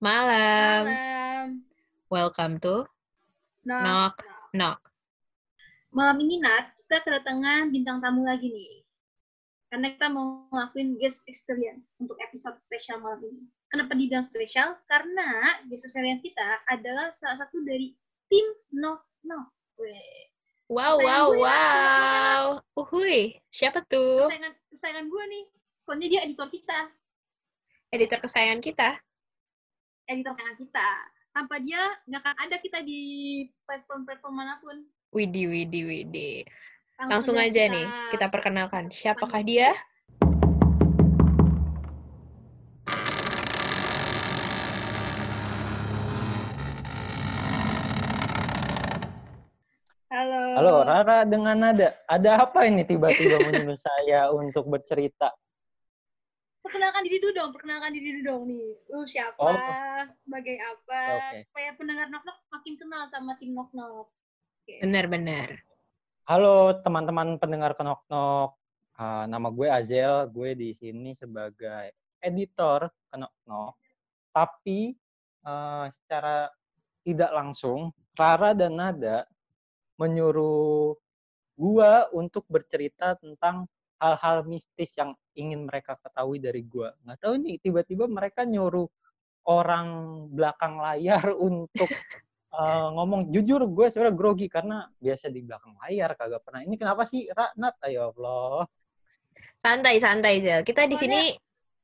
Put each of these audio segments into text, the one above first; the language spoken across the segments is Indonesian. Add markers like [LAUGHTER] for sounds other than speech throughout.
Malam. Malam. Welcome to Knock. Knock Knock. Malam ini Nat, kita kedatangan bintang tamu lagi nih. Karena kita mau ngelakuin guest experience untuk episode spesial malam ini. Kenapa dibilang spesial? Karena guest experience kita adalah salah satu dari tim Knock Knock. Weh. Wow, Kesayangan wow, gue ya, wow. Uhuy, siapa tuh? Kesayangan, kesayangan gue nih. Soalnya dia editor kita. Editor kesayangan kita. Editor kesayangan kita. Tanpa dia, nggak akan ada kita di platform-platform mana pun. Widih, widih, widih. Langsung aja nih, kita perkenalkan. Siapakah dia? Halo. Halo, Rara dengan Nada. Ada apa ini tiba-tiba menyuruh [LAUGHS] saya untuk bercerita? Perkenalkan diri dulu dong, perkenalkan diri dulu dong nih. Lu siapa, Oh. sebagai apa, Oke. supaya pendengar Nok Nok makin kenal sama tim Nok Nok. Benar-benar. Halo teman-teman pendengar Kenok Nok. Ah, nama gue Azel, gue di sini sebagai editor Kenok Nok. Tapi eh, secara tidak langsung, Rara dan Nada menyuruh gue untuk bercerita tentang hal-hal mistis yang ingin mereka ketahui dari gue. Nggak tahu nih, tiba-tiba mereka nyuruh orang belakang layar [LAUGHS] untuk eh, ngomong jujur gue sebenarnya grogi karena biasa di belakang layar kagak pernah ini kenapa sih Raknat ayo Allah Santai, santai, Zel. Kita di sini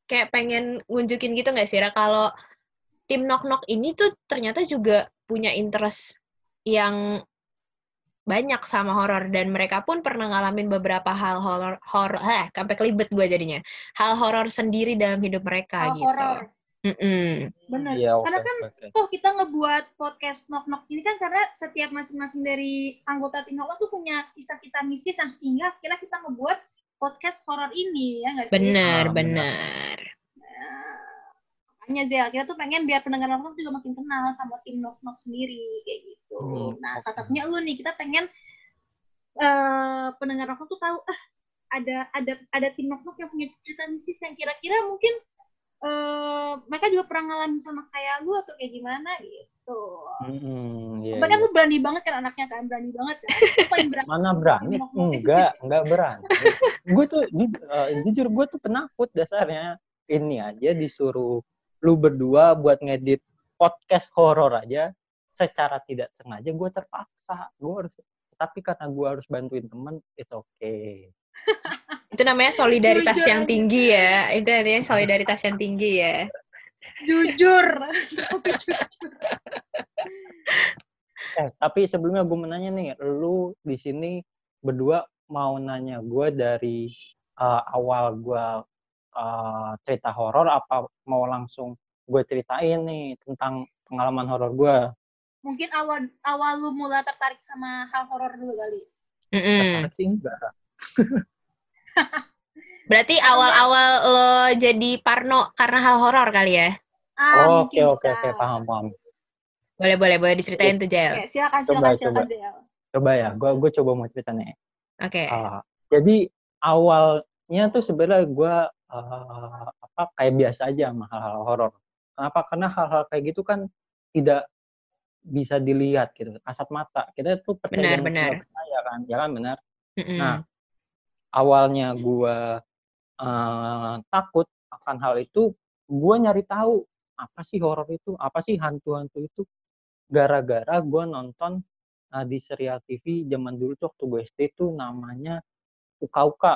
kayak pengen ngunjukin gitu nggak sih, Ra? Kalau tim Knock Knock ini tuh ternyata juga punya interest yang banyak sama horor dan mereka pun pernah ngalamin beberapa hal horor horor eh sampai kelibet gue jadinya hal horor sendiri dalam hidup mereka Hal gitu. horor. Mm-mm. Bener. Iya, oke Karena kan oke. Tuh kita ngebuat podcast Nok Nok ini kan karena setiap masing-masing dari anggota tim Nok Nok tuh punya kisah-kisah mistis yang sehingga akhirnya kita ngebuat podcast horor ini ya nggak sih? Benar, Ah, benar. benar. Nah, makanya Zel, kita tuh pengen biar pendengar Nok Nok juga makin kenal sama tim Nok Nok sendiri kayak gitu. Hmm, nah, salah satunya lu nih, kita pengen eh pendengar Nok tuh tahu ah ada ada ada tim Nok yang punya cerita mistis yang kira-kira mungkin eh mereka juga pernah ngalamin sama kayak lu atau kayak gimana gitu. Mm-mm, iya, iya. lu berani banget kan anaknya kan, berani banget kan. Paling berani. [LAUGHS] mana berani Nok-nok. enggak enggak berani gue tuh ju- eh, jujur gue tuh penakut dasarnya ini aja disuruh lu berdua buat ngedit podcast horor aja secara tidak sengaja gue terpaksa gue harus tapi karena gue harus bantuin temen it's okay [LAUGHS] Itu namanya solidaritas Jujur yang tinggi ya. Itu artinya solidaritas yang tinggi ya. Jujur. Tapi [LAUGHS] jujur. Eh, tapi sebelumnya gue mau nanya nih, lu di sini berdua mau nanya gue dari eh, awal gue eh, cerita horor apa mau langsung gue ceritain nih tentang pengalaman horor gue? Mungkin awal awal lu mulai tertarik sama hal horor dulu kali. Mm-mm. Tertarik sih enggak. [LAUGHS] Berarti awal-awal lo jadi parno karena hal horor kali ya? Ah, Oh, Oke oke oke paham paham. Boleh, boleh, boleh diceritain tuh, Jel. Oke, silakan Coba, silakan silakan coba. Zel. Coba ya, gue gue coba mau cerita nih. Oke. Ah, jadi awalnya tuh sebenarnya gue eh, apa kayak biasa aja sama hal-hal horor. Kenapa? Karena hal-hal kayak gitu kan tidak bisa dilihat gitu, kasat mata. Kita tuh percaya Benar, benar. percaya kan, ya kan benar. Mm-mm. Nah, awalnya gue eh, takut akan hal itu, gue nyari tahu apa sih horor itu, apa sih hantu-hantu itu. Gara-gara gue nonton eh, di serial TV zaman dulu tuh waktu gue SD tuh namanya Uka Uka.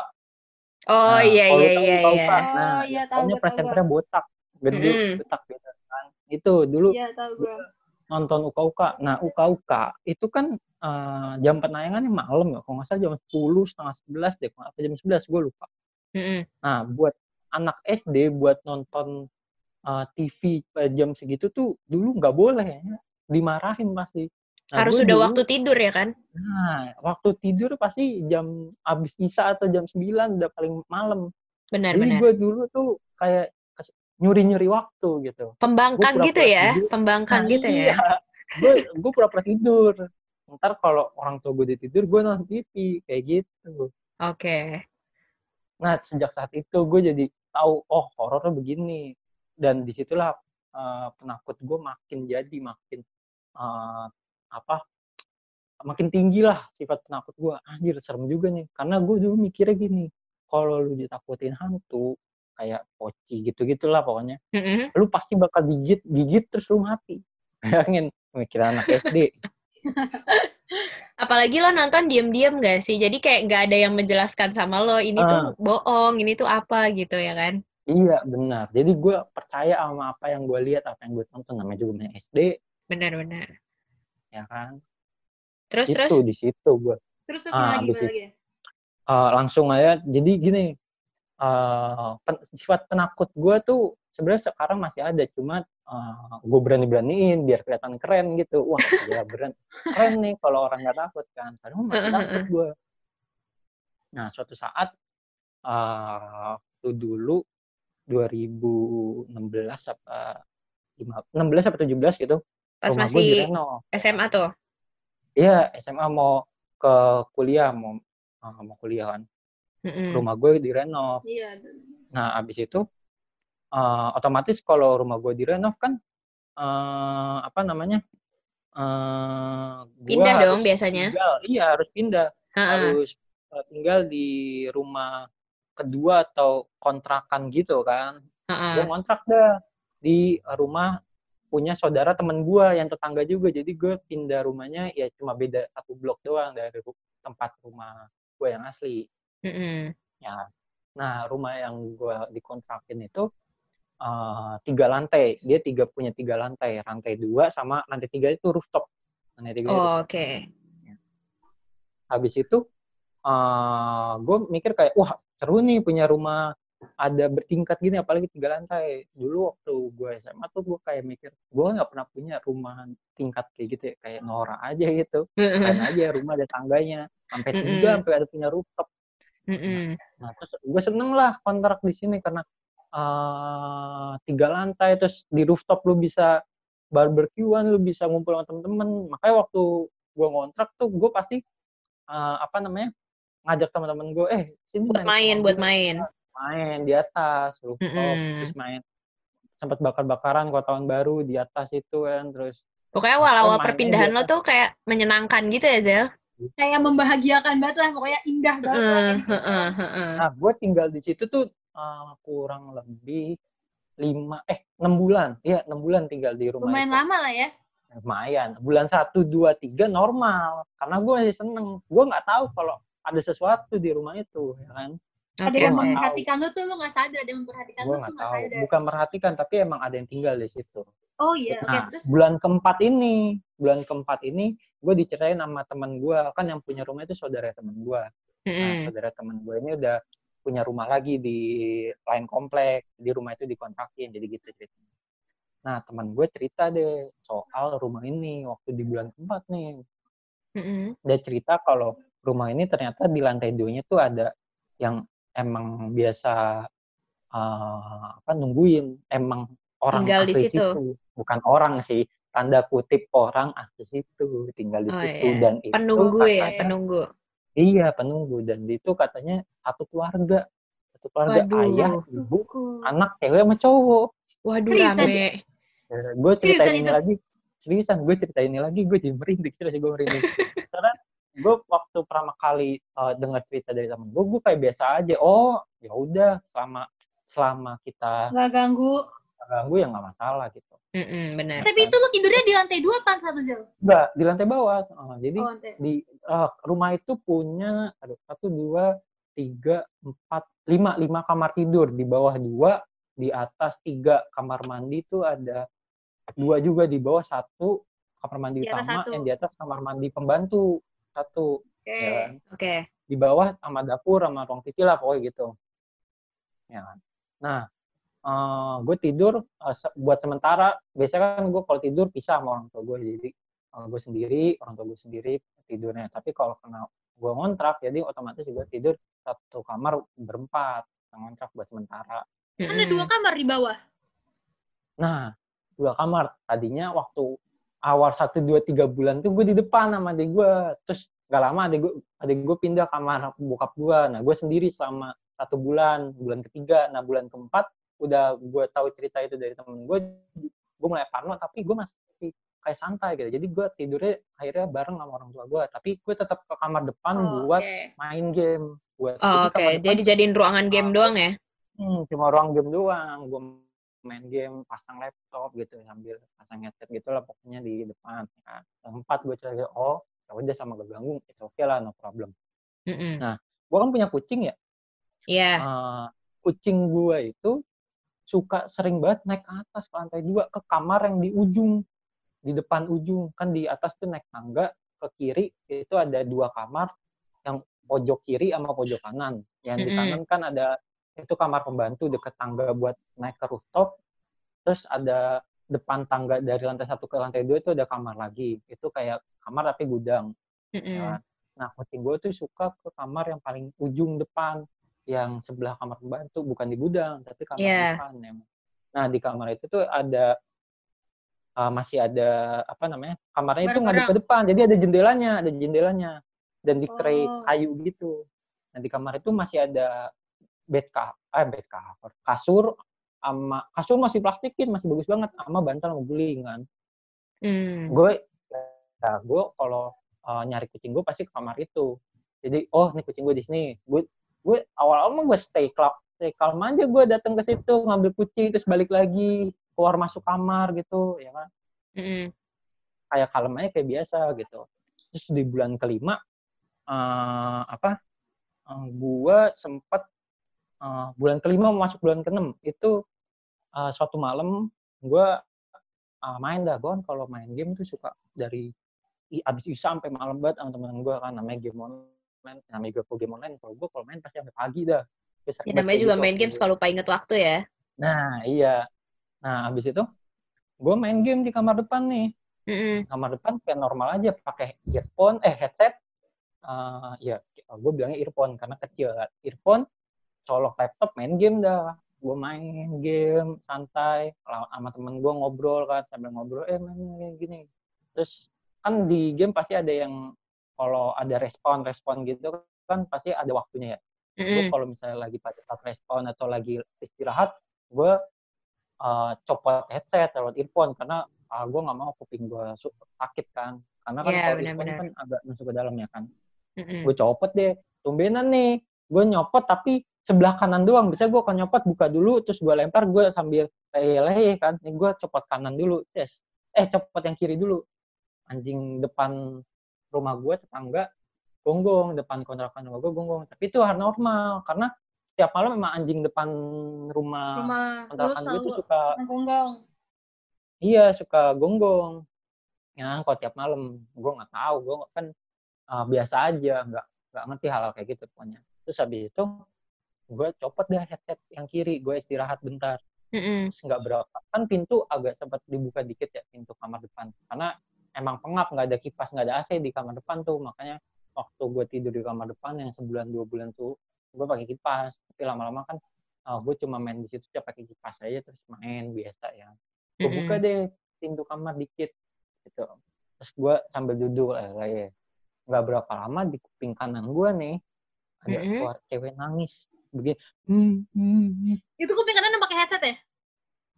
oh Nah, iya, iya, iya, Uka iya. Uka, Oh, nah, iya, ya, tahu gua, presenternya botak, gede, Mm-mm. botak gitu kan. Itu dulu Iya, tahu gue. Nonton Uka Uka. Nah, Uka Uka itu kan eh, jam penayangannya malam ya, kalau nggak salah jam 10, setengah 11 deh, apa jam 11 gue lupa. Mm-mm. Nah, buat anak SD buat nonton uh, TV pada jam segitu tuh dulu nggak boleh ya. Dimarahin pasti. Nah, Harus sudah dulu- waktu tidur ya kan? Nah, waktu tidur pasti jam abis Isya atau jam 9 udah paling malam. Benar, Jadi benar. gue dulu tuh kayak nyuri-nyuri waktu gitu. Pembangkang gua gitu ya? tidur. Pembangkang Nah, gitu ya? iya. Gue gue pura-pura tidur. Ntar kalau orang tua gue udah tidur, gue nonton TV kayak gitu. Oke. Nah, sejak saat itu gue jadi tahu, oh horor tuh begini. Dan di situlah eh, penakut gue makin jadi makin eh, apa makin tinggi lah sifat penakut gue anjir serem juga nih karena gue dulu mikirnya gini kalau lu ditakutin hantu kayak poci gitu gitulah pokoknya. Mm-mm. lu pasti bakal gigit gigit terus lu mati. [LAUGHS] Bayangin mikir anak SD [LAUGHS] Apalagi lo nonton diem-diem gak sih? Jadi kayak nggak ada yang menjelaskan sama lo, ini tuh bohong, ini tuh apa gitu ya kan? iya benar. Jadi gue percaya sama apa yang gue lihat apa yang gue tonton. Namanya juga main SD Benar-benar. ya kan? Terus itu terus? di situ gue Terus terus Ah, gimana lagi, lagi? Eh, langsung aja. Jadi gini eh, pen- sifat penakut gue tuh sebenarnya sekarang masih ada cuma gue berani beraniin biar kelihatan keren gitu. Wah ya beran keren nih kalau orang nggak takut kan. Padahal masih takut gue nah suatu saat eh waktu dulu 2016 apa lima- 16 apa 17 gitu pas rumah gue masih direnov SMA tuh. iya SMA mau ke kuliah mau eh, mau kuliah kan Mm-mm. rumah gue direnov Iya. Nah, abis itu eh, otomatis kalau rumah gue direnov kan eh, apa namanya? gua Pindah dong biasanya. Tinggal, iya harus pindah, Heeh. harus tinggal di rumah kedua atau kontrakan gitu kan. Heeh. Gue ngontrak dah di rumah punya saudara temen gue yang tetangga juga. Jadi gue pindah rumahnya ya cuma beda satu blok doang dari tempat rumah gue yang asli. Mm-mm. Ya. Nah, rumah yang gue dikontrakin itu eh, tiga lantai. Dia tiga punya tiga lantai. Lantai dua sama lantai tiga itu rooftop. Lantai tiga. Oh, oke. Habis itu eh gue mikir kayak wah seru nih punya rumah ada bertingkat gini apalagi tiga lantai. Dulu waktu gue SMA tuh gue kayak mikir gue nggak pernah punya rumah tingkat kayak gitu ya kayak Nora aja gitu. Keren aja rumah ada tangganya sampai tiga sampai ada punya rooftop. Mm-mm. Nah, terus gue seneng lah kontrak di sini karena eh tiga lantai terus di rooftop lu bisa barbekyuan, lu bisa ngumpul sama temen-temen. Makanya waktu gue ngontrak tuh gue pasti eh, apa namanya ngajak teman-teman gue, eh sini Buat main, buat gue." main. main di atas rooftop, Mm-mm. terus main sempat bakar-bakaran kalau tahun baru di atas itu kan, terus Pokoknya awal-awal perpindahan lo tuh kayak menyenangkan gitu ya, Zel? Kayak membahagiakan banget lah, pokoknya indah banget. kayak gitu. heeh, heeh. Nah, gue tinggal di situ tuh eh, kurang lebih lima eh enam bulan, iya enam bulan tinggal di rumah Lumayan itu. lama lah ya. lumayan bulan satu dua tiga normal karena gue masih seneng gue nggak tahu kalau ada sesuatu di rumah itu ya kan Ada yang memperhatikan lu tuh lu nggak sadar, ada yang memperhatikan gue lu tuh nggak sadar. bukan merhatikan tapi emang ada yang tinggal di situ Oh iya, oke nah terus? bulan keempat ini bulan keempat ini gue diceritain sama teman gue kan yang punya rumah itu saudara teman gue nah saudara teman gue ini udah punya rumah lagi di lain komplek. Di rumah itu dikontrakin jadi gitu ceritanya. Nah teman gue cerita deh soal rumah ini waktu di bulan keempat nih. Mm-mm. dia cerita kalau rumah ini ternyata di lantai duanya tuh ada yang emang biasa eh, apa nungguin. Emang orang Tinggal di asli situ. Bukan orang sih tanda kutip orang asli situ tinggal di Oh, situ iya. dan itu Penunggu ya, katanya- penunggu. iya penunggu dan itu katanya satu keluarga satu keluarga Waduh. ayah ibu anak cewek sama cowok Waduh, Seriusan? rame. gue Seriusan ceritain ini itu? lagi seriusan gue ceritain ini lagi gue jadi merinding terus gue merinding [LAUGHS] karena gue waktu pertama kali uh, dengar cerita dari temen gue gue kayak biasa aja oh ya udah selama selama kita Nggak ganggu. Ganggu ya nggak masalah gitu Mm-mm, benar. Tapi itu lu tidurnya di lantai dua apa satu Zel? enggak di lantai bawah Uh, jadi Oh, lantai. di uh, rumah itu punya aduh, satu dua tiga empat lima lima kamar tidur di bawah dua di atas tiga kamar mandi itu ada dua juga di bawah satu kamar mandi Di utama satu. yang di atas kamar mandi pembantu satu Oke. ya kan? Oke. di bawah sama dapur sama ruang TV lah pokoknya gitu ya kan nah gue tidur se- buat sementara biasanya kan gue kalau tidur pisah sama orang tua gue jadi gue sendiri orang tua gue sendiri tidurnya tapi kalau kena gue ngontrak jadi otomatis gue tidur satu kamar berempat ngontrak buat sementara Kan ada dua Mm-mm. kamar di bawah. Nah, dua kamar. Tadinya waktu awal satu dua tiga bulan tuh gue di depan sama adik gue. Terus gak lama adik gue adik gue pindah kamar bokap gue. Nah, gue sendiri selama satu bulan, bulan ketiga. Nah, bulan keempat udah gue tahu cerita itu dari temen gue. gue mulai parno tapi gue masih kayak santai gitu jadi gue tidurnya akhirnya bareng sama orang tua gue tapi gue tetap ke kamar depan Oh, buat oke. main game buat Oh, Oke, depan jadi jadiin ruangan game Ah. doang ya? Hmm, cuma ruang game doang. Gue main game, pasang laptop gitu sambil pasang headset gitu lah pokoknya di depan. Nah, tempat gue cari, oh ya udah sama ganggu, itu oke lah, no problem. Mm-mm. Nah. Gue kan punya kucing ya. Iya. Eh, kucing gue itu suka sering banget naik ke atas ke lantai dua ke kamar yang di ujung, di depan ujung kan di atas tuh naik tangga ke kiri itu ada dua kamar yang pojok kiri sama pojok kanan. Yang di kanan kan ada itu kamar pembantu deket tangga buat naik ke rooftop. Terus ada depan tangga dari lantai satu ke lantai dua itu ada kamar lagi. Itu kayak kamar tapi gudang. Kan. Nah, kucing gue tuh suka ke kamar yang paling ujung depan, yang sebelah kamar pembantu, bukan di gudang, tapi kamar Iya. depan emang. Nah, di kamar itu tuh ada uh, masih ada apa namanya? Kamarnya itu ngadep ke depan, jadi ada jendelanya, ada jendelanya dan di tray Oh. kayu gitu. Nah, di kamar itu masih ada bed ka eh bed cover, kasur sama kasur masih plastikin, masih bagus banget sama bantal sama guling kan Hmm. gue ya gue kalau uh, nyari kucing gue pasti ke kamar itu jadi oh ini kucing gue di sini gue gue awal-awal mah gue stay calm stay calm aja gue datang ke situ ngambil kucing terus balik lagi keluar masuk kamar gitu ya kan? Mm-mm. kayak kalem aja kayak biasa gitu. Terus di bulan kelima eh apa eh, gue sempet eh, bulan kelima masuk bulan keenam itu eh, suatu malam gue eh, main dah gue kalau main game tuh suka dari abis isa sampai malam banget sama temen gue kan namanya game online namanya gue game online kalau gue kalau main pasti sampai pagi dah. Ya, namanya juga main game suka lupa inget waktu ya. nah iya. Nah abis itu gue main game di kamar depan nih. Mm-mm. kamar depan kayak normal aja pakai earphone eh headset. Eh ya gue bilangnya earphone karena kecil kan. earphone colok laptop main game dah. Gue main game santai sama temen gue ngobrol kan sambil ngobrol eh main main gini. Terus kan di game pasti ada yang kalau ada respon respon gitu kan pasti ada waktunya ya. Gue Mm-mm. kalau misalnya lagi pada saat respon atau lagi istirahat gue uh, copot headset lewat earphone karena uh, gue nggak mau kuping gue sakit kan. Karena kan Iya, kalau earphone benar-benar. kan agak masuk ke dalam ya kan. Mm-mm. gue copot deh tumbenan nih. Gue nyopot tapi sebelah kanan doang. Bisa gue kalau nyopot buka dulu terus gue lempar gue sambil leye-leye kan. Nih gue copot kanan dulu tes. Eh copot yang kiri dulu. Anjing depan rumah gue tetangga gonggong depan kontrakan rumah gue gonggong. Tapi itu hal normal karena setiap malam memang anjing depan rumah, Rumah kontrakan gue tuh suka menggonggong. iya suka gonggong. Ya kalau tiap malam gue nggak tahu gue kan uh, biasa aja nggak nggak ngerti hal-hal kayak gitu pokoknya. Terus habis itu gue copot deh headset yang kiri gue istirahat bentar. Mm-mm. terus nggak berapa kan pintu agak sempat dibuka dikit ya pintu kamar depan. Karena emang pengap nggak ada kipas nggak ada AC di kamar depan tuh. Makanya waktu gue tidur di kamar depan yang sebulan dua bulan tuh gue pakai kipas. Tapi lama-lama kan gue cuma main di situ aja pakai kipas aja terus main biasa ya. Gue buka deh pintu kamar dikit gitu. Terus gue sambil duduk eh, lah ya nggak berapa lama di kuping kanan gue nih ada Mm-mm. suara cewek nangis. Begini hmm, hmm. Itu kuping kanan yang pakai headset ya?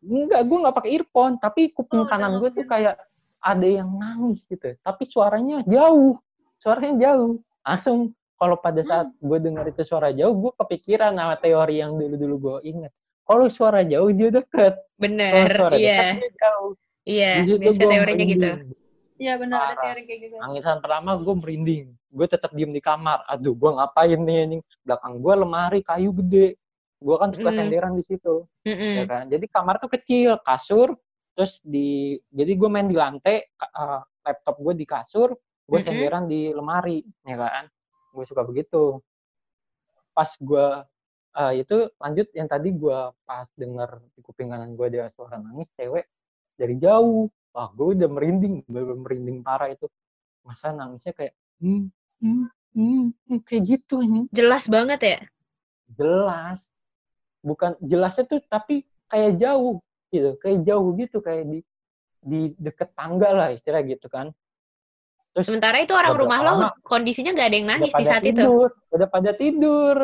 Enggak, gue nggak pakai earphone, tapi kuping Oh, kanan gue tuh kayak ada yang nangis gitu. Tapi suaranya jauh, suaranya jauh. Langsung kalau pada saat gue dengar itu suara jauh, gue kepikiran sama teori yang dulu-dulu gue inget. Kalau suara jauh dia deket, kalau Bener, suara dekat iya. dia jauh. Iya, Di biasa teorinya gitu. merinding. Iya benar ada teori kayak gitu. Nangisan pertama gue merinding. Gue tetap diem di kamar. Aduh, gue ngapain nih anjing? Belakang gue lemari kayu gede. Gue kan suka Mm. senderan di situ. ya Mm-mm. kan jadi kamar tuh kecil kasur terus di jadi gue main di lantai eh, laptop gue di kasur gue senderan di lemari ya kan? Gue suka begitu. Pas gue eh, itu lanjut yang tadi gue pas denger di kuping kanan gue ada suara nangis cewek dari jauh. Wah gue udah merinding bener merinding parah itu. Masa nangisnya kayak hmm, hmm, hmm, hmm, kayak gitu ini. Jelas banget ya. jelas. Bukan jelasnya tuh tapi kayak jauh gitu kayak jauh gitu kayak di di deket tangga lah istilah gitu kan terus Sementara itu orang rumah lo kondisinya nggak ada yang nangis di saat itu. tidur udah pada tidur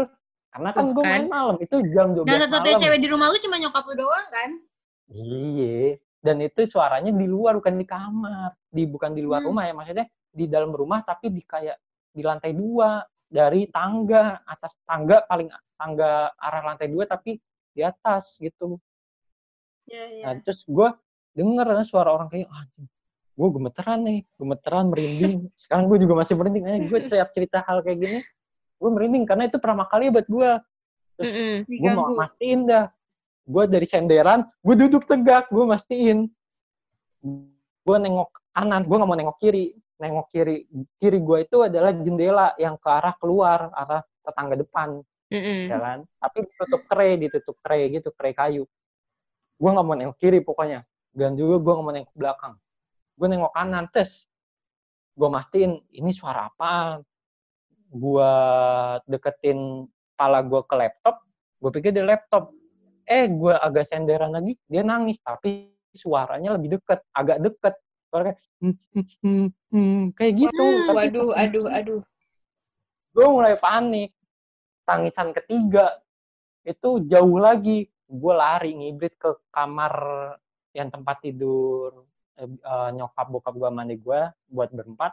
karena kan Tuh gue kan. main malam itu jam 12 Dan satu-satunya cewek di rumah lu cuma nyokap lu doang kan? iya dan itu suaranya di luar bukan di kamar di bukan di luar Hmm. rumah ya maksudnya di dalam rumah tapi di kayak di lantai dua dari tangga atas tangga paling tangga arah lantai dua tapi di atas gitu Ya, ya. Nah, terus gue denger ada suara orang kayak anjing gue gemeteran nih gemeteran merinding. Sekarang gue juga masih merinding aja gue setiap cerita hal kayak gini gue merinding karena itu pertama kali buat gue terus Mm-mm. gue mau mastiin dah. Gue dari senderan gue duduk tegak gue mastiin. Gue nengok kanan gue nggak mau nengok kiri. Nengok kiri kiri gue itu adalah jendela yang ke arah keluar arah tetangga depan. Mm-mm. ya kan? Tapi ditutup kre ditutup kre gitu kre kayu gue nggak mau nengok kiri pokoknya. Dan juga gue nggak mau nengok belakang. Gue nengok kanan tes. Gue mastiin ini suara apaan? Gue deketin pala gue ke laptop gue pikir di laptop. Eh gue agak senderan lagi dia nangis. Tapi suaranya lebih deket agak deket. Suara kayak "Hmm, hmm, hmm, hmm," kayak gitu. Hmm, Tapi Waduh, aduh, aduh. gue mulai panik. Tangisan ketiga itu jauh lagi gue lari ngibrit ke kamar yang tempat tidur eh, nyokap bokap gue mandi gue buat berempat.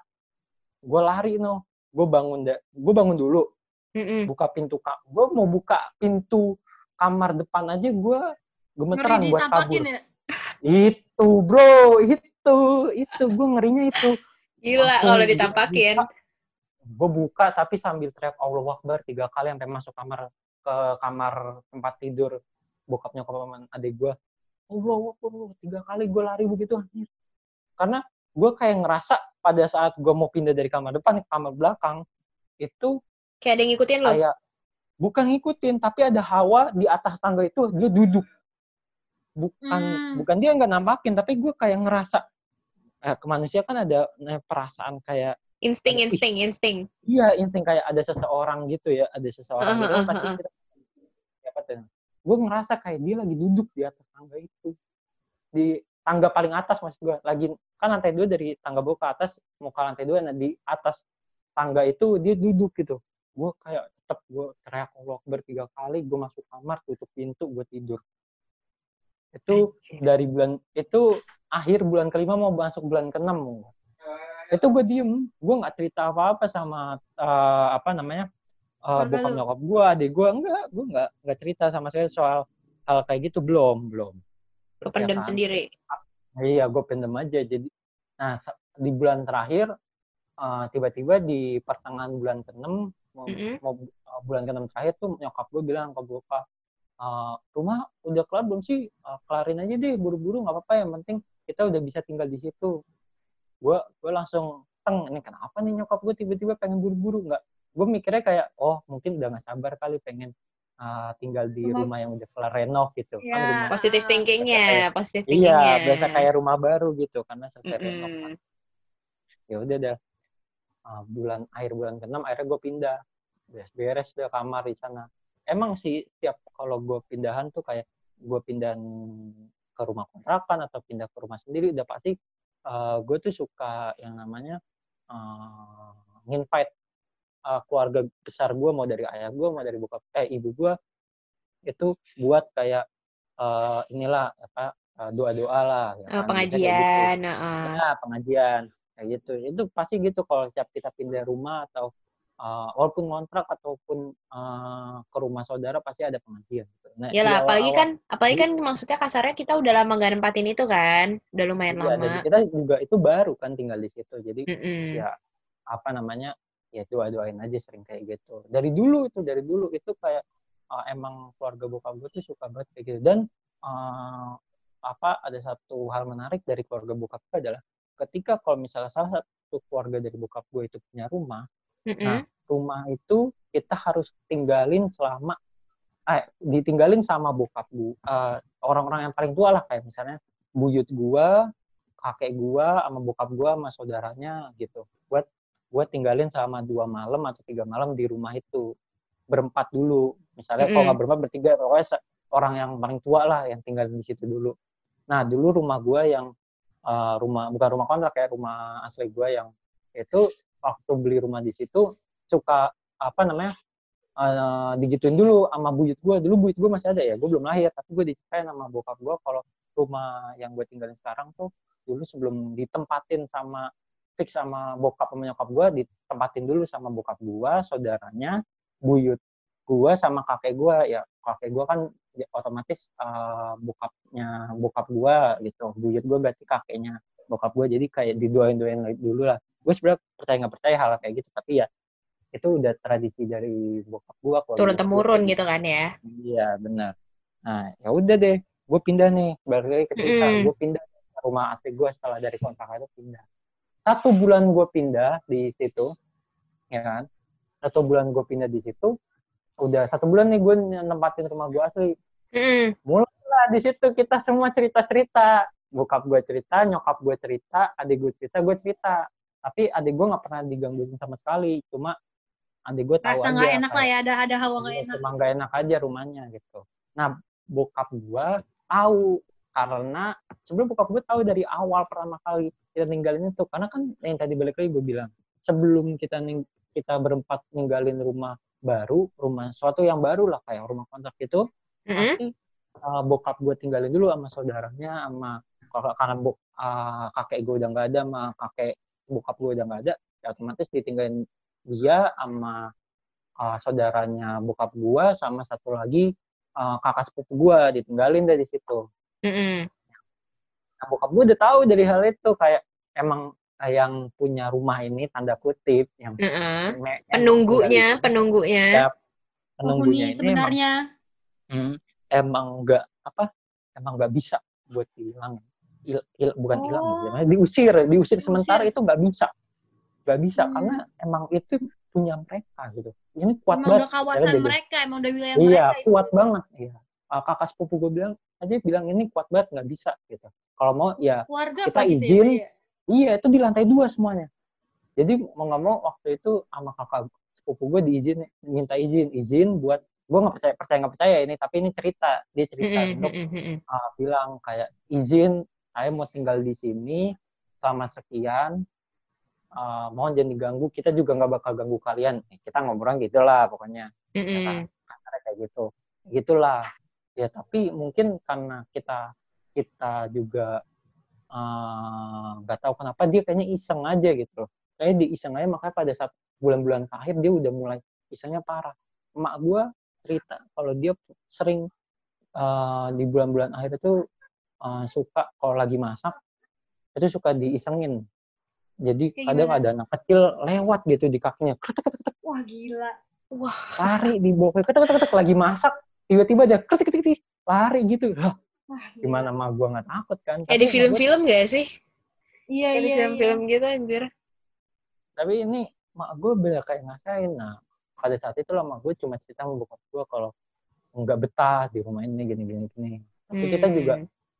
Gue lari no gue bangun gue bangun dulu. Mm-mm. buka pintu kak gue mau buka pintu kamar depan aja gue gemeteran Ngeri buat kabur. ya. itu bro. Itu itu. Gue ngerinya itu. Gila Langsung kalau ditampakin. gue buka tapi sambil teriak Allah Akbar tiga kali sampai masuk kamar ke kamar tempat tidur bokap nyokap sama adik gue Allah Akbar tiga kali gue lari begitu anjir karena gue kayak ngerasa pada saat gue mau pindah dari kamar depan ke kamar belakang itu Kayak ada yang ngikutin lo. kayak bukan ngikutin tapi ada hawa di atas tangga itu dia duduk bukan Hmm. bukan dia nggak nampakin tapi gue kayak ngerasa eh, ke manusia kan ada eh, perasaan kayak Insting, Ada- insting, insting. Iya, insting kayak ada seseorang gitu ya, ada seseorang gitu kan Heeh, pasti kita siapa tuh? Gue ngerasa kayak dia lagi duduk di atas tangga itu. Di tangga paling atas maksud gue. Lagi kan lantai dua dari tangga bawah ke atas, mau ke lantai dua, nah di atas tangga itu dia duduk gitu. Gue kayak tetap gue teriak Allah Akbar tiga kali, gue masuk kamar, tutup pintu, gue tidur. Itu dari bulan itu akhir bulan kelima mau masuk bulan keenam itu gue diem gue nggak cerita apa apa sama eh, apa namanya uh, Keluarga bokap lu? nyokap gue adik gue enggak gue nggak nggak cerita sama saya soal hal kayak gitu belum belum Lo Ya pendem kan? sendiri. iya gue pendem aja jadi nah di bulan terakhir eh, tiba-tiba di pertengahan bulan keenam mau, Mm-mm. mau uh, bulan keenam terakhir tuh nyokap gue bilang ke bokap "Eh, rumah udah kelar belum sih Eh, kelarin aja deh buru-buru nggak apa-apa yang penting kita udah bisa tinggal di situ gue gue langsung teng ini kenapa nih nyokap gue tiba-tiba pengen buru-buru nggak gue mikirnya kayak oh mungkin udah nggak sabar kali pengen uh, tinggal di Rumah- rumah yang udah kelar renov gitu kan Ya. rumah Positif Ah. thinkingnya, positif iya thinkingnya. biasa kayak rumah baru gitu karena selesai renov Mm-mm. kan. ya udah dah Uh, bulan akhir bulan keenam akhirnya gue pindah beres-beres deh kamar di sana emang sih tiap kalau gue pindahan tuh kayak gue pindahan ke rumah kontrakan atau pindah ke rumah sendiri udah pasti gue tuh suka yang namanya uh, nginvite uh, keluarga besar gue mau dari ayah gue mau dari bokap eh ibu gue itu buat kayak uh, inilah apa uh, doa-doa lah ya Eh, kan, gitu pengajian, heeh. ya pengajian kayak gitu itu pasti gitu kalau setiap kita pindah rumah atau uh, walaupun kontrak ataupun uh, ke rumah saudara pasti ada pengajian gitu. nah di Iyalah, apalagi kan, apalagi kan maksudnya kasarnya kita udah lama gak nempatin itu kan, udah lumayan dan lama. kita juga itu baru kan tinggal di situ jadi Mm-mm. ya apa namanya ya doa doain aja sering kayak gitu. Dari dulu itu dari dulu itu kayak uh, emang keluarga bokap gue tuh suka banget kayak gitu. Dan uh, apa ada satu hal menarik dari keluarga bokap gue adalah ketika kalau misalnya salah satu keluarga dari bokap gue itu punya rumah Mm-mm. Nah, rumah itu kita harus tinggalin selama eh ditinggalin sama bokap gue orang-orang yang paling tua lah. Kayak misalnya buyut gua kakek gua sama bokap gua sama saudaranya gitu. Buat buat tinggalin selama dua malam atau tiga malam di rumah itu. Berempat dulu. Misalnya kalau Mm-mm. nggak berempat bertiga. Pokoknya orang yang paling tua lah yang tinggal di situ dulu. Nah dulu rumah gua yang eh, rumah bukan rumah kontrak kayak rumah asli gua yang itu waktu beli rumah di situ suka apa namanya eh, digituin dulu sama buyut gue dulu buyut gue masih ada ya gue belum lahir. Tapi gue diceritain sama bokap gue kalau rumah yang gue tinggalin sekarang tuh dulu sebelum ditempatin sama fix sama bokap sama nyokap gue ditempatin dulu sama bokap gue saudaranya buyut gue sama kakek gue ya kakek gue kan ya, otomatis uh, bokapnya bokap gue gitu. Buyut gue berarti kakeknya bokap gue jadi kayak didoain-doain dulu lah. Gue sebenarnya percaya nggak percaya hal kayak gitu tapi ya itu udah tradisi dari bokap gue turun temurun gitu kan ya? Iya benar. Nah ya udah deh gue pindah nih. Balik lagi ke cerita. Mm. gue pindah rumah asli gue setelah dari kontrakan itu pindah satu bulan gue pindah di situ ya kan? Satu bulan gue pindah di situ udah satu bulan nih gue nempatin rumah gue asli. Mm. mulai di situ kita semua cerita cerita bokap gue cerita nyokap gue cerita adik gue cerita gue cerita. Tapi adik gue nggak pernah digangguin sama sekali cuma adik gue tahu Rasa aja nggak enak lah ya ada ada hawa nggak iya, enak. cuma nggak enak aja rumahnya gitu. Nah bokap gue tahu karena sebelum bokap gue tahu dari awal pertama kali kita ninggalin itu karena kan yang tadi balik lagi gue bilang sebelum kita ning kita berempat ninggalin rumah baru rumah suatu yang baru lah kayak rumah kontrak itu mm -hmm. pasti uh, bokap gue tinggalin dulu sama saudaranya sama karena bok, uh, kakek gue udah nggak ada sama kakek bokap gue udah nggak ada ya otomatis ditinggalin dia sama uh, saudaranya bokap gue sama satu lagi uh, kakak sepupu gue ditinggalin dari situ. Mm-hmm. Nah, bokap gue udah tahu dari hal itu kayak emang yang punya rumah ini tanda kutip yang mm-hmm. me- penunggunya penunggunya ya, penunggunya ini sebenarnya emang, hmm, emang nggak apa emang nggak bisa buat hilang il, il, bukan hilang oh. diusir diusir sementara itu nggak bisa nggak bisa hmm. karena emang itu punya mereka gitu. Ini kuat emang banget. Udah kawasan ya, mereka, emang udah wilayah iya, mereka. Iya, kuat itu. banget. Iya. Kakak sepupu gue bilang aja bilang ini kuat banget nggak bisa gitu. Kalau mau ya Keluarga kita gitu izin. Ya, iya, itu di lantai dua semuanya. Jadi mau nggak mau waktu itu sama kakak sepupu gue diizin minta izin izin buat gue nggak percaya percaya nggak percaya ini tapi ini cerita dia cerita mm -hmm. untuk uh, bilang kayak izin saya mau tinggal di sini selama sekian uh, mohon jangan diganggu kita juga nggak bakal ganggu kalian kita ngobrol gitu lah pokoknya mm -hmm. ya kan? kayak gitu gitulah ya tapi mungkin karena kita kita juga eh, nggak uh, tahu kenapa dia kayaknya iseng aja gitu kayak di iseng aja makanya pada saat bulan-bulan terakhir dia udah mulai isengnya parah emak gue cerita kalau dia sering uh, di bulan-bulan akhir itu uh, suka kalau lagi masak itu suka diisengin jadi Kayak kadang gimana? ada anak kecil lewat gitu di kakinya. Kretek, kretek, kretek. Wah gila. Wah. Lari di bawah. Kretek, kretek, kretek. Lagi masak. Tiba-tiba aja kretek, kretek. Lari gitu. Lah. Wah, gimana mah gue nggak takut kan. Kayak di film-film gak sih? Iya, iya. Di film-film iya. gitu anjir. Tapi ini mak gue beda kayak ngasain. Nah, pada saat itu lah mak gue cuma cerita sama bokap gue kalau nggak betah di rumah ini gini gini gini. Tapi hmm. kita juga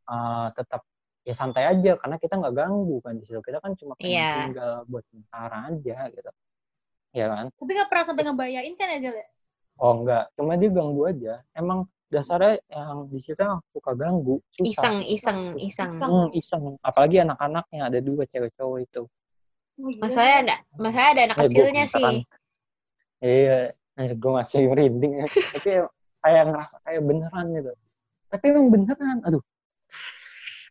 uh, tetap ya santai aja karena kita nggak ganggu kan di situ kita kan cuma pengen yeah. tinggal buat sementara aja gitu ya kan tapi nggak pernah sampai ngebayain kan aja ya oh enggak. Cuma dia ganggu aja. Emang dasarnya yang di situ suka ganggu susah. iseng iseng iseng. Hmm, iseng. Apalagi anak-anaknya ada dua cewek cowok itu. Oh, iya. masanya ada masanya ada anak eh, kecilnya sih. iya gue masih merinding. Tapi kayak ngerasa kayak beneran gitu. Tapi emang beneran aduh.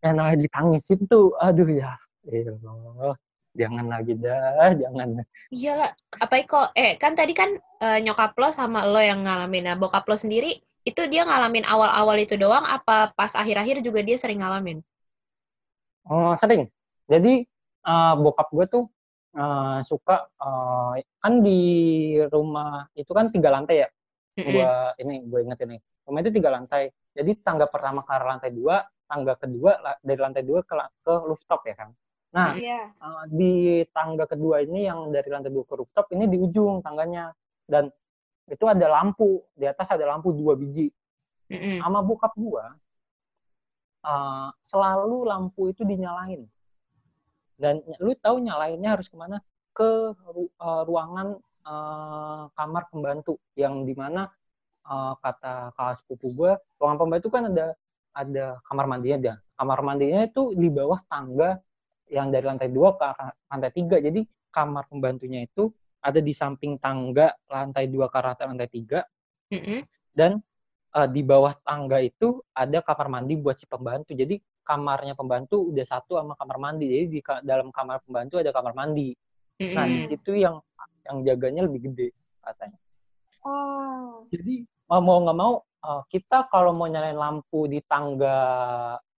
Yang namanya ditangisin tuh aduh ya. Allah jangan lagi dah jangan. Iyalah apa kok eh kan tadi kan uh, nyokap lo sama lo yang ngalamin. Nah bokap lo sendiri itu dia ngalamin awal-awal itu doang apa pas akhir-akhir juga dia sering ngalamin? Oh sering. Jadi uh, bokap gue tuh uh, suka uh, kan di rumah itu kan tiga lantai ya? Mm -hmm. gue ini gue inget ini. Rumah itu tiga lantai. Jadi tangga pertama ke lantai dua tangga kedua dari lantai dua ke, ke rooftop ya kan. Nah, yeah. Iya. uh, di tangga kedua ini yang dari lantai dua ke rooftop ini di ujung tangganya dan itu ada lampu di atas ada lampu dua biji. Mm-hmm. Sama bokap gua uh, selalu lampu itu dinyalain. Dan lu tahu nyalainnya harus ke mana? Ke uh, ruangan uh, kamar pembantu yang di mana uh, kata kakak sepupu gue, ruangan pembantu kan ada ada kamar mandinya dia. Kamar mandinya itu di bawah tangga yang dari lantai dua ke lantai tiga. Jadi kamar pembantunya itu ada di samping tangga lantai dua ke lantai tiga. Mm -hmm. Dan uh, di bawah tangga itu ada kamar mandi buat si pembantu. Jadi kamarnya pembantu udah satu sama kamar mandi. Jadi di ka- dalam kamar pembantu ada kamar mandi. Nah, di situ yang yang jaganya lebih gede katanya. Oh. Jadi mau mau nggak mau eh, kita kalau mau nyalain lampu di tangga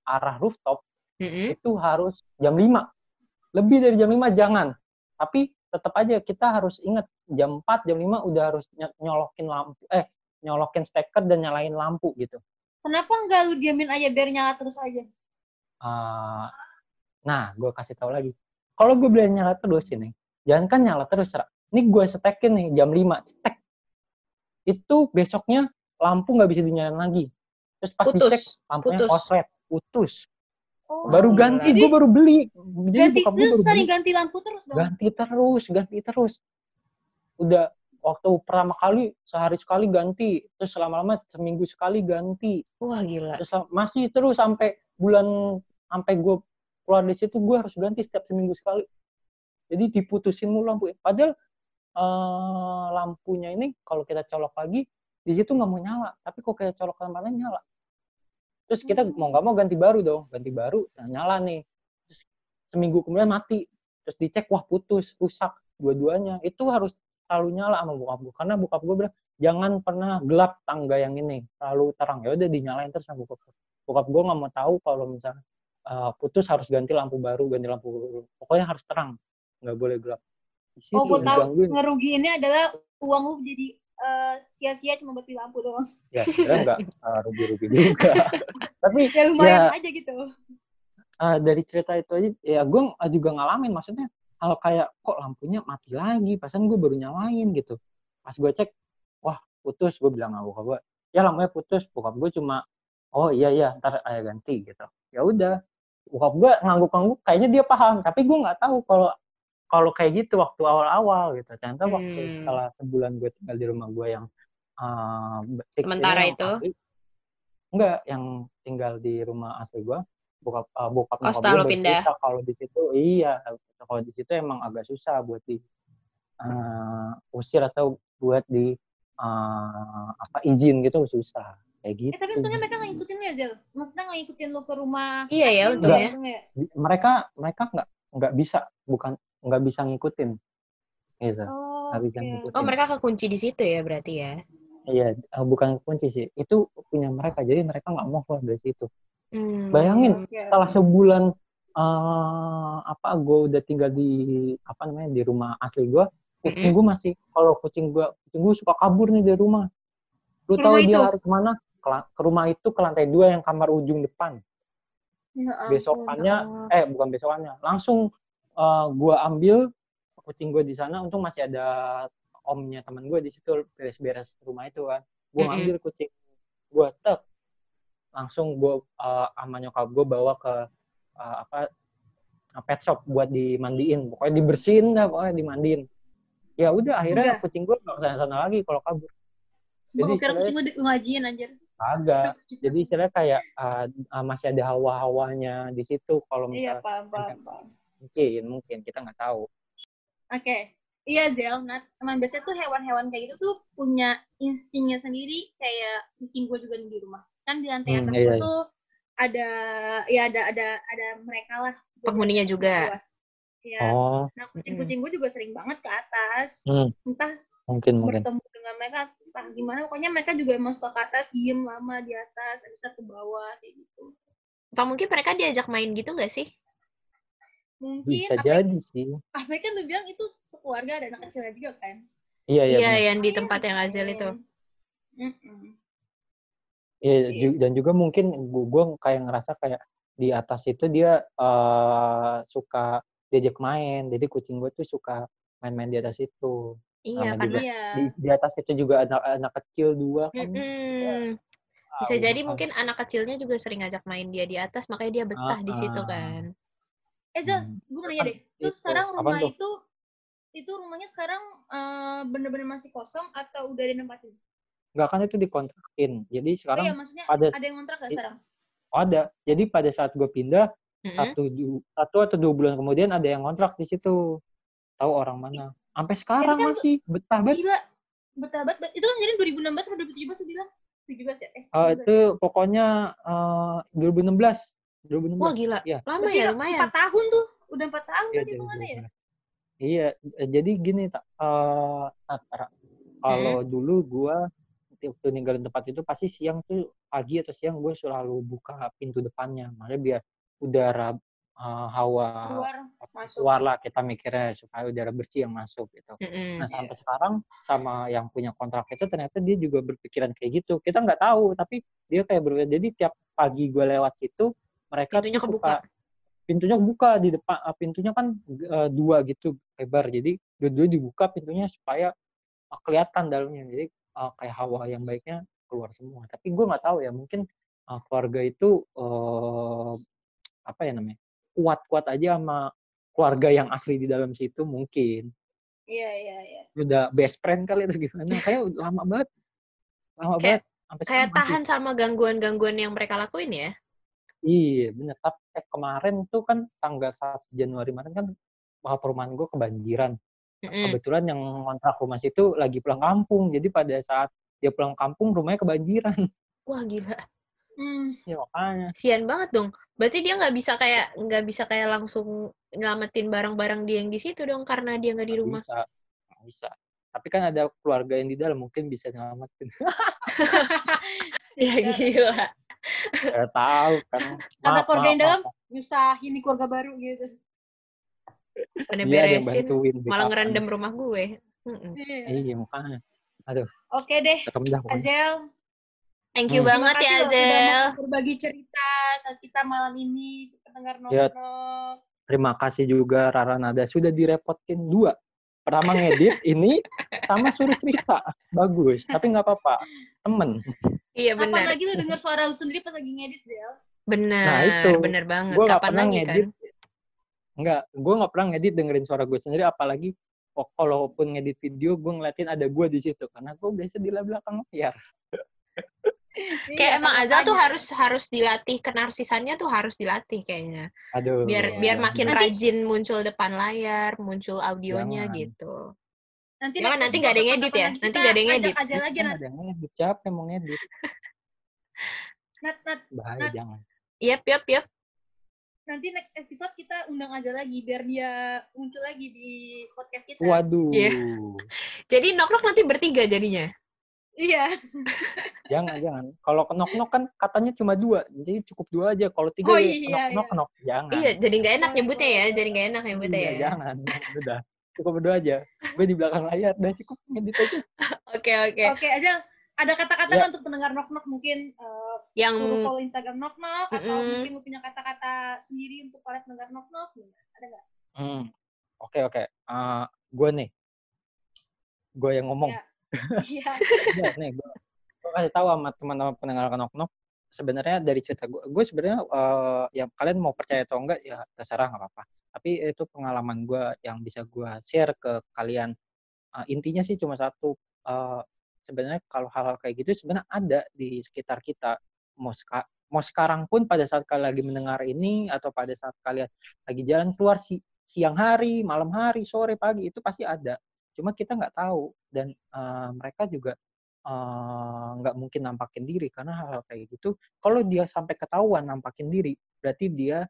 arah rooftop Mm-mm. itu harus jam 5. Lebih dari jam 5 jangan. Tapi tetap aja kita harus ingat jam 4, jam 5 udah harus ny- nyolokin lampu eh nyolokin steker dan nyalain lampu gitu. Kenapa nggak lu diamin aja biar nyala terus aja? Eh, nah, gue kasih tahu lagi. Kalau gue beli nyala terus ini, jangan kan nyala terus, Ra. Ini gue setekin nih jam 5, cetek. Itu besoknya lampu nggak bisa dinyalain lagi. Terus pas Putus. dicek lampunya Putus. koslet, putus. Oh. Baru gila. ganti, gue baru beli. Jadi ganti terus sering ganti lampu terus dong. Ganti terus, ganti terus. Udah waktu pertama kali sehari sekali ganti, terus lama-lama seminggu sekali ganti. Wah gila. terus masih terus sampai bulan sampai gue keluar dari situ gue harus ganti setiap seminggu sekali jadi diputusin mulu lampu padahal eh, lampunya ini kalau kita colok lagi di situ nggak mau nyala tapi kok kayak colok lain nyala terus kita mau nggak mau ganti baru dong. Ganti baru nah, nyala nih. Terus seminggu kemudian mati. Terus dicek wah putus rusak dua-duanya. Itu harus selalu nyala sama bokap gue karena bokap gue bilang jangan pernah gelap tangga yang ini. Selalu terang. Ya udah dinyalain terus sama bokap gue bokap gue nggak mau tahu kalau misalnya uh, putus harus ganti lampu baru ganti lampu baru. Pokoknya harus terang. Nggak boleh gelap. Di situ Oh, gue tahu ngerugiinnya adalah uang lu jadi eh, sia-sia cuma buat beli lampu doang. ya sebenarnya nggak uh, rugi-rugi juga [LAUGHS] tapi Ya lumayan Ya. aja gitu. uh, dari cerita itu aja ya gue juga ngalamin maksudnya hal kayak kok lampunya mati lagi pasan gue baru nyalain gitu pas gue cek wah putus gue bilang sama gue ya lampunya putus bokap gue cuma oh iya iya ntar ayah ganti gitu ya udah bokap gue ngangguk-ngangguk kayaknya dia paham tapi gue nggak tahu kalau kalau kayak gitu waktu awal-awal gitu ternyata waktu Hmm. setelah sebulan gue tinggal di rumah gue yang uh, Sementara itu? Enggak yang tinggal di rumah asli gue bokap uh, bokap Oh, nyokap setelah gue lo pindah. kalau di situ iya kalau di situ emang agak susah buat di uh, usir atau buat di uh, apa izin gitu susah kayak gitu Eh tapi untungnya mereka nggak ngikutin ya Zel. Maksudnya nggak ngikutin lu ke rumah. Iya ya, untungnya. Di- mereka mereka nggak nggak bisa bukan nggak bisa ngikutin gitu Oh, oke. ngikutin Oh mereka kekunci di situ ya berarti ya. Iya eh, bukan kunci sih itu punya mereka jadi mereka nggak mau keluar dari situ Hmm. Bayangin, Oke. setelah sebulan eh apa gue udah tinggal di apa namanya di rumah asli gue kucing gue masih kalau kucing gue kucing gue suka kabur nih dari rumah lu tahu dia lari ke mana ke, ke rumah itu ke lantai dua yang kamar ujung depan Ya ampun. besokannya Oh. eh bukan besokannya langsung eh, gue ambil kucing gue di sana untung masih ada omnya teman gue di situ beres-beres rumah itu kan. Gue ngambil kucing gue tek. Langsung gue eh, sama nyokap gue bawa ke eh, apa pet shop buat dimandiin. Pokoknya dibersihin dah pokoknya dimandiin. Ya udah akhirnya Udah. kucing gue nggak sana sana lagi kalau kabur. Sumpah gue Jadi kira kucing di- ngajiin anjir. agak jadi istilahnya kayak eh, eh, masih ada hawa-hawanya di situ kalau Iya, misalnya paham, paham, paham. mungkin mungkin. Kita nggak tahu. Oke. Iya, Zel. Nah, emang biasanya tuh hewan-hewan kayak gitu tuh punya instingnya sendiri kayak kucing gue juga nih di rumah. Kan di lantai Hmm, atas iya, iya. tuh ada ya ada ada ada mereka lah. Penghuninya juga. Gua. Iya. oh Nah, kucing-kucing gue juga sering banget ke atas. Hmm. Entah mungkin mungkin bertemu dengan mereka entah gimana pokoknya mereka juga emang suka ke atas diem lama di atas habis itu ke bawah kayak gitu Atau mungkin mereka diajak main gitu nggak sih? Mungkin bisa jadi sih apa kan lu bilang itu sekeluarga ada anak kecilnya juga kan iya iya Iya, yang di tempat yang Azel itu. Iya, sih. ju- dan juga mungkin gue kayak ngerasa kayak di atas itu dia eh, suka diajak main jadi kucing gue tuh suka main-main di atas itu Iya, juga. iya di, di atas itu juga anak anak kecil dua kan Mm-mm. bisa tahu, jadi mungkin anak kecilnya juga sering ngajak main dia di atas, makanya dia betah di situ Ah, ah. kan. Eh Hmm. gue mau nanya deh. Itu, terus sekarang rumah tuh? itu itu rumahnya sekarang eh, bener-bener masih kosong atau udah ada yang nempatin nggak kan itu dikontrakin. Jadi oh sekarang iya maksudnya ada- ada yang ngontrak gak sekarang? Ada. Jadi pada saat gue pindah Mm-mm. satu satu atau dua bulan kemudian ada yang kontrak di situ. Tahu orang mana. Sampai sekarang kan masih. Betah banget. Gila. Betah banget. Itu kan jadi 2016 atau 2017 lu bilang 17 ya? Eh Eh, 17. itu pokoknya eh, 2016 2016. Wah gila, Iya. lama Berarti ya lumayan. Empat tahun tuh. Udah empat tahun Iya, berarti jadi ya? 2016. Iya, eh, jadi gini tak eh Nat, Ra. kalau dulu gua waktu ninggalin tempat itu pasti siang tuh pagi atau siang gue selalu buka pintu depannya, makanya biar udara eh, hawa Keluar, masuk. keluar lah kita mikirnya supaya udara bersih yang masuk gitu. Mm-mm. Nah sampai sekarang sama yang punya kontrak itu ternyata dia juga berpikiran kayak gitu. Kita nggak tahu tapi dia kayak berbeda. Jadi tiap pagi gue lewat situ mereka Pintunya tuh kebuka. suka pintunya buka di depan eh, pintunya kan eh, dua gitu lebar. Jadi dua-dua dibuka pintunya supaya eh, kelihatan dalamnya. Jadi eh, kayak hawa yang baiknya keluar semua. Tapi gue nggak tahu ya mungkin eh, keluarga itu eh, apa ya namanya kuat-kuat aja sama keluarga yang asli di dalam situ mungkin. Iya, iya, iya. udah best friend kali itu gimana? Kayak lama banget. Lama Kayak- banget. Sampai Kayak tahan sama gangguan-gangguan yang mereka lakuin ya. Iya bener. Tapi eh, kemarin tuh kan tanggal 1 Januari kemarin kan wah, perumahan gue kebanjiran. Nah, Mm-mm. Kebetulan yang kontrak rumah situ lagi pulang kampung. Jadi pada saat dia pulang kampung rumahnya kebanjiran. Wah gila, Hmm. ya makanya. sian banget dong. Berarti dia nggak bisa kayak nggak bisa kayak langsung nyelamatin barang-barang dia yang di situ dong karena dia nggak di rumah. bisa. Nggak bisa. Tapi kan ada keluarga yang di dalam mungkin bisa nyelamatin. [LAUGHS] Ya gila. Saya tahu kan. Maaf, keluarga yang dalam, nyusahin di keluarga baru gitu. Pada ada yang beresin, bantuin. malah ngerendam rumah gue. Iya. Iya makanya. Oke deh. Azel. Thank you Hmm. banget Terima ya kasih loh sudah Zel. mau berbagi cerita ke kita malam ini, pendengar Ya. nongkrong. Terima kasih juga Rara Nada sudah direpotkin dua. Pertama ngedit ini sama suruh cerita. Bagus, tapi nggak apa-apa. Temen. Iya benar. lagi lu denger suara lu sendiri pas lagi ngedit, Zel? Benar. Nah, itu. Benar banget. Gue nggak Kapan pernah lagi ngedit. kan? Enggak, gue nggak pernah ngedit dengerin suara gue sendiri. Apalagi oh, kalaupun ngedit video, gue ngeliatin ada gue di situ. Karena gue biasa di belakang layar. [LAUGHS] Kayak Iya, emang sama Azal tuh aja. harus harus dilatih kenarsisannya tuh harus dilatih kayaknya. Aduh. Biar Iya. biar makin Nanti- rajin muncul depan layar, muncul audionya Jangan. gitu. Nanti Jangan, nanti nggak ada yang edit ya? kapan-kapan Nanti kita nggak ada yang edit. Azel lagi, Nat. ada yang ngedit. Siapa yang mau ngedit? [LAUGHS] Nat, Nat. Bahaya, Nat. jangan. Yap, yap, yap. Nanti next episode kita undang Azel lagi, biar dia muncul lagi di podcast kita. Waduh. Iya. [LAUGHS] Jadi nok-nok nanti bertiga jadinya. Iya. [LAUGHS] Jangan, jangan. Kalau kenok-nok kan katanya cuma dua. Jadi cukup dua aja. Kalau tiga Oh, ya iya, kenok-nok, kenok. Jangan. Iya, jadi nggak enak nyebutnya ya. Jadi nggak enak nyebutnya Iya, ya. jangan. Udah. Cukup berdua aja. Gue di belakang layar. Udah cukup ngedit aja. [LAUGHS] Oke, oke. Oke, Azel. Ada kata-kata Ya. nggak untuk pendengar nok-nok mungkin eh, Yang follow Instagram nok-nok atau Mm-mm. mungkin lu punya kata-kata sendiri untuk para pendengar nok-nok? Ada nggak? Hmm. Oke, oke. Eh, gue nih. Gue yang ngomong. Ya. Iya. [LAUGHS] Nih gue, gue kasih tahu sama teman-teman pendengar kenok nok sebenarnya dari cerita gue gue sebenarnya eh, ya kalian mau percaya atau enggak ya terserah nggak apa-apa. Tapi itu pengalaman gue yang bisa gue share ke kalian. Eh, intinya sih cuma satu eh, sebenarnya kalau hal-hal kayak gitu sebenarnya ada di sekitar kita. Mau seka- mau sekarang pun pada saat kalian lagi mendengar ini atau pada saat kalian lagi jalan keluar si siang hari malam hari sore pagi itu pasti ada cuma kita nggak tahu dan eh, mereka juga nggak mungkin nampakin diri karena hal-hal kayak gitu. Kalau dia sampai ketahuan nampakin diri berarti dia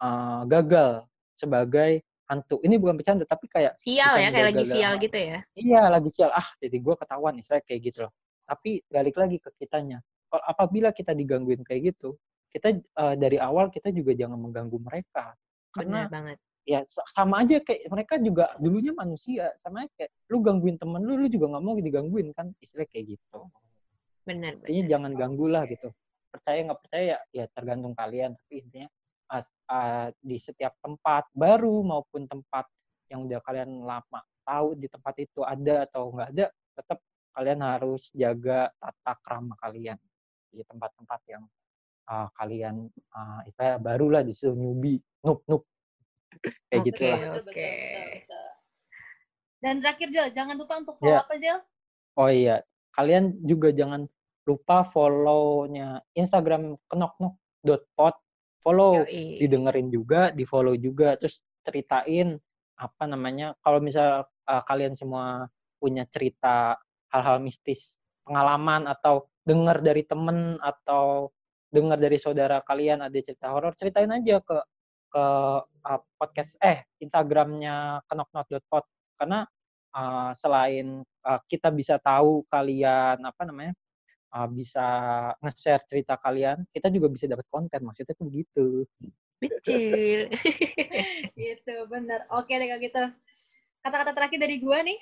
eh, gagal sebagai hantu. Ini bukan bercanda tapi kayak sial ya, kayak lagi gagal sial gitu ya. iya lagi sial. Ah jadi gue ketahuan istilahnya kayak gitu loh. Tapi balik lagi ke kitanya. Kalau apabila kita digangguin kayak gitu kita eh, dari awal kita juga jangan mengganggu mereka. Karena Benar banget. Ya sa- sama aja kayak mereka juga dulunya manusia. Sama aja kayak lu gangguin temen lu lu juga nggak mau digangguin kan? Istilah kayak gitu. Benar. intinya jangan ganggu lah gitu. Percaya nggak percaya ya, ya tergantung kalian. Tapi intinya as- ah, di setiap tempat baru maupun tempat yang udah kalian lama tahu di tempat itu ada atau nggak ada tetap kalian harus jaga tata krama kalian. Di tempat-tempat yang ah, kalian uh, istilah baru lah di situ newbie noob noob kayak Oke. gitu lah oke. Dan terakhir Zel, jangan lupa untuk follow Ya. apa Zel? Oh iya, kalian juga jangan lupa follow-nya Instagram kenoknok.pod. Follow, Yoi. didengerin juga, di follow juga, terus ceritain apa namanya. Kalau misal uh, kalian semua punya cerita hal-hal mistis, pengalaman atau dengar dari temen atau dengar dari saudara kalian ada cerita horor, ceritain aja ke ke uh, podcast eh Instagramnya kenoknot.pod karena uh, selain uh, kita bisa tahu kalian apa namanya uh, bisa nge-share cerita kalian, kita juga bisa dapat konten. Maksudnya tuh begitu. Betul. [LAUGHS] gitu, bener. Oke deh kalau gitu. Kata-kata terakhir dari gua nih.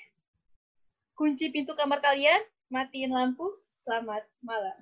Kunci pintu kamar kalian, matiin lampu, selamat malam.